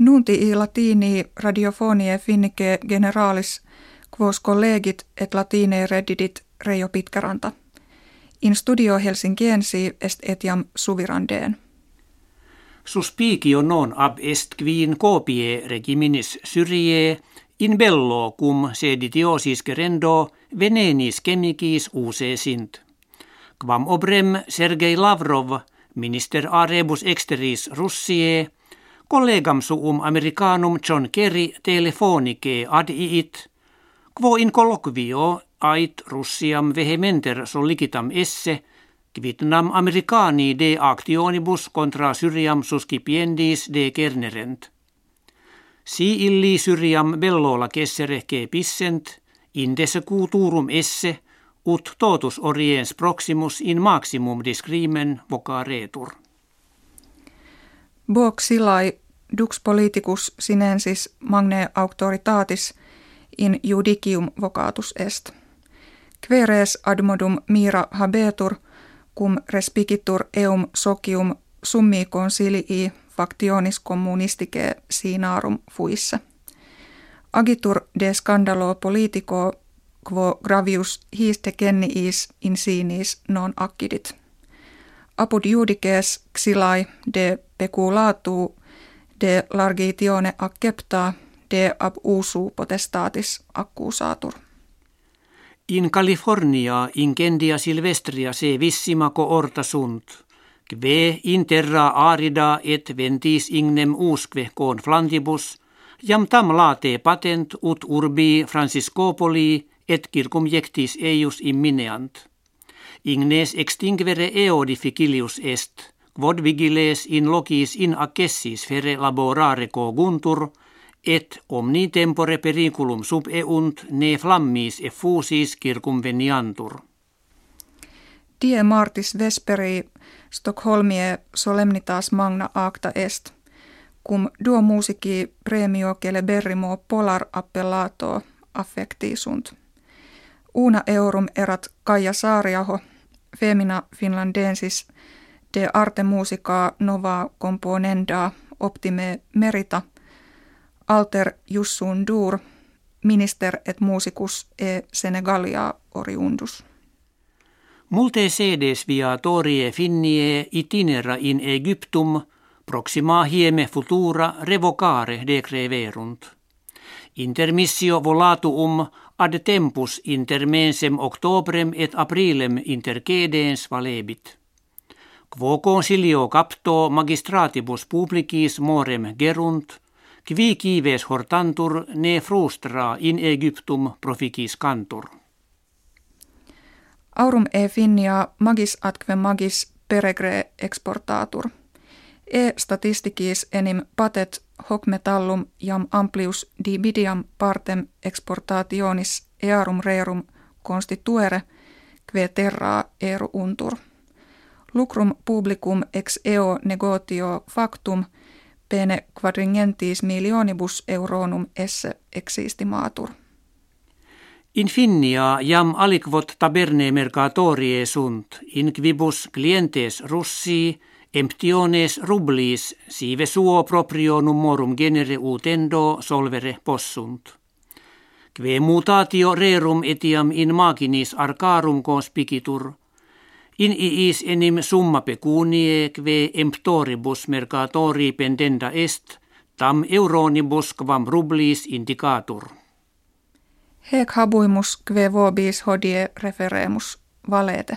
Nunti i latini radiofonie finnike generalis quos collegit et latine reddidit Reijo Pitkäranta. In studio Helsinkiensi est etiam suvirandeen. Suspicio non ab est quin copie regiminis Syrie in bello cum seditiosis gerendo venenis chemicis use sint. Quam obrem Sergei Lavrov, minister a rebus exteris Russie, collegam suum americanum John Kerry telefonike ad iit, quo in colloquio ait Russiam vehementer sollicitam esse, quitnam americani de actionibus contra Syriam suscipiendis de kernerent. Si illi Syriam bellola kessere ke pissent, indesse culturum esse, ut totus oriens proximus in maximum discrimen vocaretur. Boxilai dux politicus sinensis magne auctoritatis in judicium vocatus est. Queres admodum mira habetur cum respigitur eum socium summi consilii factionis communistike sinarum fuisse. Agitur de scandalo politico quo gravius histe kenniis insinis non accidit. Apud judices xilai de peculatu de largitione accepta de ab usu potestatis accusatur. In California incendia silvestria se vissimaco orta sunt, kve in terra arida et ventis ignem usque con flantibus, jam tam late patent ut urbi Franciscopoli et circum eius immineant. Ignes extinguere eo difficilius est, quod vigiles in locis in accessis fere laborare coguntur, et omni tempore periculum sub eunt ne flammis effusis circum veniantur. Die martis vesperi Stockholmie solemnitas magna acta est, cum duo musici premio celeberrimo polar appellato affecti sunt. Una eurum erat Kaija Saariaho, femina finlandensis de arte musica nova componenda optime merita, alter jussun dur, minister et musicus e Senegalia oriundus. Multe sedes via torie finnie itinera in Egyptum proxima hieme futura revocare decreverunt. Intermissio volatuum ad tempus inter mensem octobrem et aprilem intercedens valebit. Quo consilio capto magistratibus publicis morem gerunt, qui kives hortantur ne frustra in Egyptum proficis cantur. Aurum e finnia magis atque magis peregre exportatur. E statisticis enim patet hoc metallum jam amplius dividiam partem exportationis earum rerum constituere, que terra eru untur. Lucrum publicum ex eo negotio factum pene quadringentis milionibus euronum esse existimatur. Infinia jam aliquot taberne mercatorie sunt, in quibus clientes russi emptiones rublis sive suo proprio numorum genere utendo solvere possunt. Kve mutatio rerum etiam in maginis arcarum conspicitur, in iis enim summa pecunie kve emptoribus mercatori pendenda est, tam euronibus quam rublis indicatur. Hec habuimus kve vobis hodie referemus valete.